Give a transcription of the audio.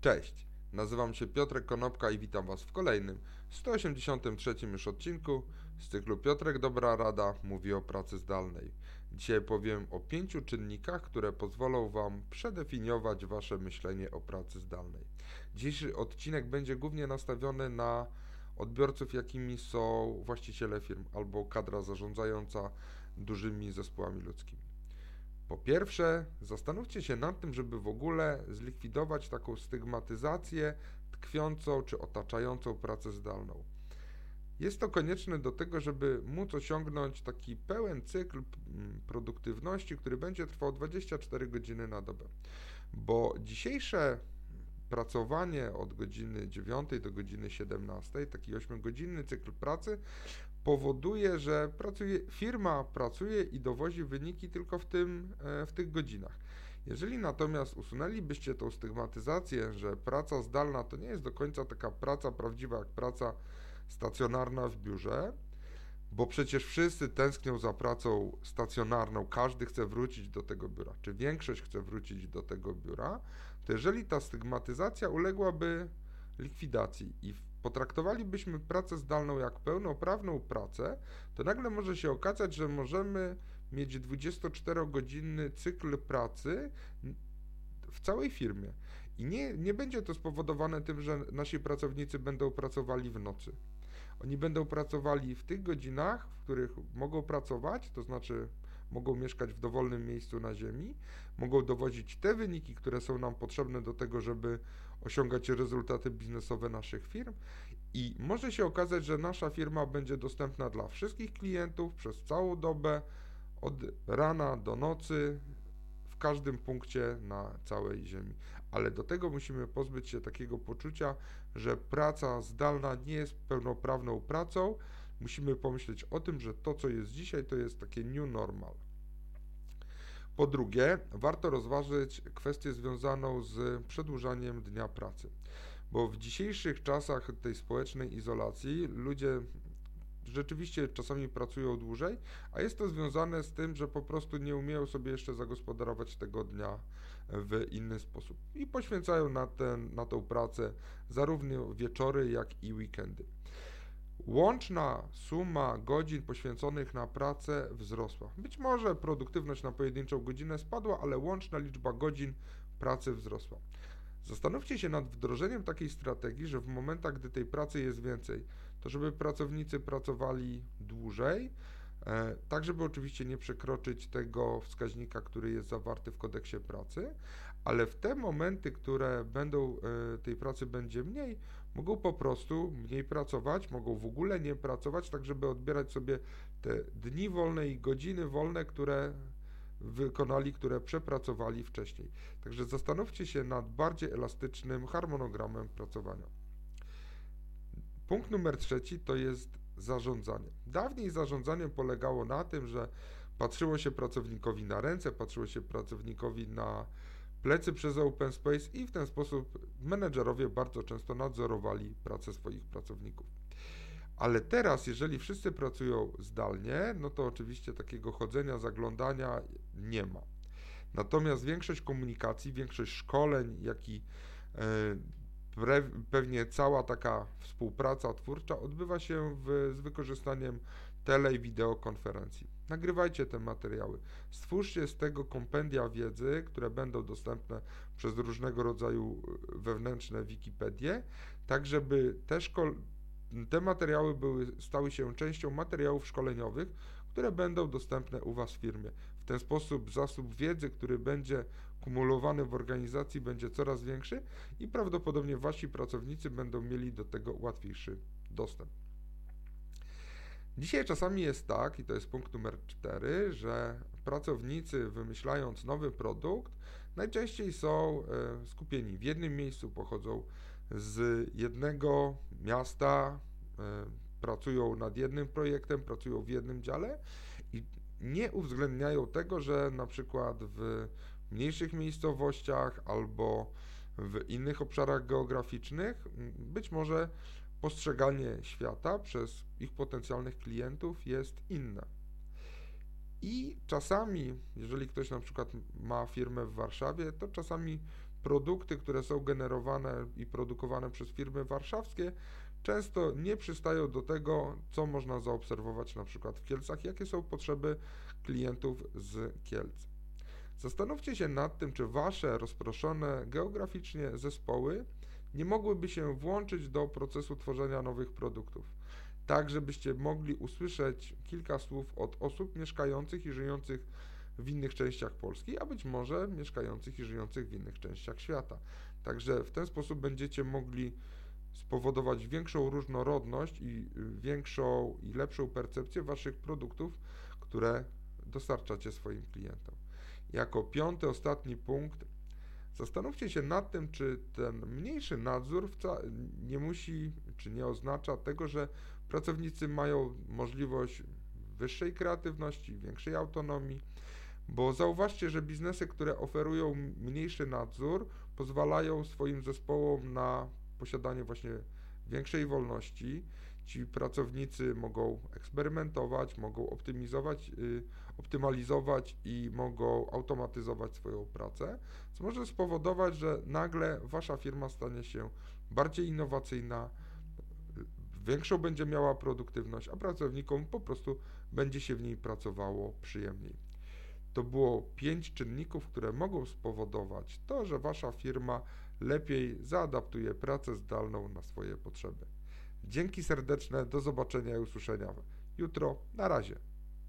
Cześć, nazywam się Piotrek Konopka i witam Was w kolejnym, 183 już odcinku z cyklu Piotrek Dobra Rada mówi o pracy zdalnej. Dzisiaj powiem o pięciu czynnikach, które pozwolą Wam przedefiniować Wasze myślenie o pracy zdalnej. Dzisiejszy odcinek będzie głównie nastawiony na odbiorców, jakimi są właściciele firm albo kadra zarządzająca dużymi zespołami ludzkimi. Po pierwsze, zastanówcie się nad tym, żeby w ogóle zlikwidować taką stygmatyzację tkwiącą czy otaczającą pracę zdalną. Jest to konieczne do tego, żeby móc osiągnąć taki pełen cykl produktywności, który będzie trwał 24 godziny na dobę. Bo dzisiejsze pracowanie od godziny 9 do godziny 17, taki 8-godzinny cykl pracy, powoduje, że pracuje, firma pracuje i dowozi wyniki tylko w, tym, e, w tych godzinach. Jeżeli natomiast usunęlibyście tą stygmatyzację, że praca zdalna to nie jest do końca taka praca prawdziwa jak praca stacjonarna w biurze, bo przecież wszyscy tęsknią za pracą stacjonarną, każdy chce wrócić do tego biura, czy większość chce wrócić do tego biura, jeżeli ta stygmatyzacja uległaby likwidacji i potraktowalibyśmy pracę zdalną jak pełnoprawną pracę, to nagle może się okazać, że możemy mieć 24-godzinny cykl pracy w całej firmie. I nie, nie będzie to spowodowane tym, że nasi pracownicy będą pracowali w nocy. Oni będą pracowali w tych godzinach, w których mogą pracować, to znaczy mogą mieszkać w dowolnym miejscu na Ziemi, mogą dowozić te wyniki, które są nam potrzebne do tego, żeby osiągać rezultaty biznesowe naszych firm. I może się okazać, że nasza firma będzie dostępna dla wszystkich klientów przez całą dobę, od rana do nocy, w każdym punkcie na całej Ziemi. Ale do tego musimy pozbyć się takiego poczucia, że praca zdalna nie jest pełnoprawną pracą. Musimy pomyśleć o tym, że to, co jest dzisiaj, to jest takie new normal. Po drugie, warto rozważyć kwestię związaną z przedłużaniem dnia pracy, bo w dzisiejszych czasach tej społecznej izolacji ludzie rzeczywiście czasami pracują dłużej, a jest to związane z tym, że po prostu nie umieją sobie jeszcze zagospodarować tego dnia w inny sposób i poświęcają na, ten, na tą pracę zarówno wieczory, jak i weekendy. Łączna suma godzin poświęconych na pracę wzrosła. Być może produktywność na pojedynczą godzinę spadła, ale łączna liczba godzin pracy wzrosła. Zastanówcie się nad wdrożeniem takiej strategii, że w momentach, gdy tej pracy jest więcej, to żeby pracownicy pracowali dłużej, e, tak żeby oczywiście nie przekroczyć tego wskaźnika, który jest zawarty w kodeksie pracy, ale w te momenty, które będą, e, tej pracy będzie mniej, mogą po prostu mniej pracować, mogą w ogóle nie pracować, tak żeby odbierać sobie te dni wolne i godziny wolne, które wykonali, które przepracowali wcześniej. Także zastanówcie się nad bardziej elastycznym harmonogramem pracowania. Punkt numer trzeci to jest zarządzanie. Dawniej zarządzanie polegało na tym, że patrzyło się pracownikowi na ręce, patrzyło się pracownikowi na plecy przez Open Space i w ten sposób menedżerowie bardzo często nadzorowali pracę swoich pracowników. Ale teraz, jeżeli wszyscy pracują zdalnie, no to oczywiście takiego chodzenia, zaglądania nie ma. Natomiast większość komunikacji, większość szkoleń, jak i e, pewnie cała taka współpraca twórcza odbywa się w, z wykorzystaniem tele i wideokonferencji. Nagrywajcie te materiały. Stwórzcie z tego kompendia wiedzy, które będą dostępne przez różnego rodzaju e, wewnętrzne Wikipedie, tak żeby te, te materiały były, stały się częścią materiałów szkoleniowych, które będą dostępne u Was w firmie. W ten sposób zasób wiedzy, który będzie kumulowany w organizacji, będzie coraz większy i prawdopodobnie Wasi pracownicy będą mieli do tego łatwiejszy dostęp. Dzisiaj czasami jest tak, i to jest punkt numer cztery, że pracownicy wymyślając nowy produkt, najczęściej są e, skupieni w jednym miejscu, pochodzą z jednego miasta, e, pracują nad jednym projektem, pracują w jednym dziale i nie uwzględniają tego, że na przykład w mniejszych miejscowościach albo w innych obszarach geograficznych być może postrzeganie świata przez ich potencjalnych klientów jest inne. I czasami, jeżeli ktoś na przykład ma firmę w Warszawie, to czasami produkty, które są generowane i produkowane przez firmy warszawskie, często nie przystają do tego, co można zaobserwować na przykład w Kielcach, jakie są potrzeby klientów z Kielc. Zastanówcie się nad tym, czy wasze rozproszone geograficznie zespoły nie mogłyby się włączyć do procesu tworzenia nowych produktów, tak żebyście mogli usłyszeć kilka słów od osób mieszkających i żyjących w innych częściach Polski, a być może mieszkających i żyjących w innych częściach świata. Także w ten sposób będziecie mogli spowodować większą różnorodność i większą i lepszą percepcję waszych produktów, które dostarczacie swoim klientom. Jako piąty, ostatni punkt, zastanówcie się nad tym, czy ten mniejszy nadzór nie musi, czy nie oznacza tego, że pracownicy mają możliwość wyższej kreatywności, większej autonomii, bo zauważcie, że biznesy, które oferują mniejszy nadzór, pozwalają swoim zespołom na posiadanie właśnie większej wolności. Ci pracownicy mogą eksperymentować, mogą optymizować, y, optymalizować i mogą automatyzować swoją pracę, co może spowodować, że nagle wasza firma stanie się bardziej innowacyjna, większą będzie miała produktywność, a pracownikom po prostu będzie się w niej pracowało przyjemniej. To było pięć czynników, które mogą spowodować to, że wasza firma lepiej zaadaptuje pracę zdalną na swoje potrzeby. Dzięki serdeczne, do zobaczenia i usłyszenia jutro. Na razie.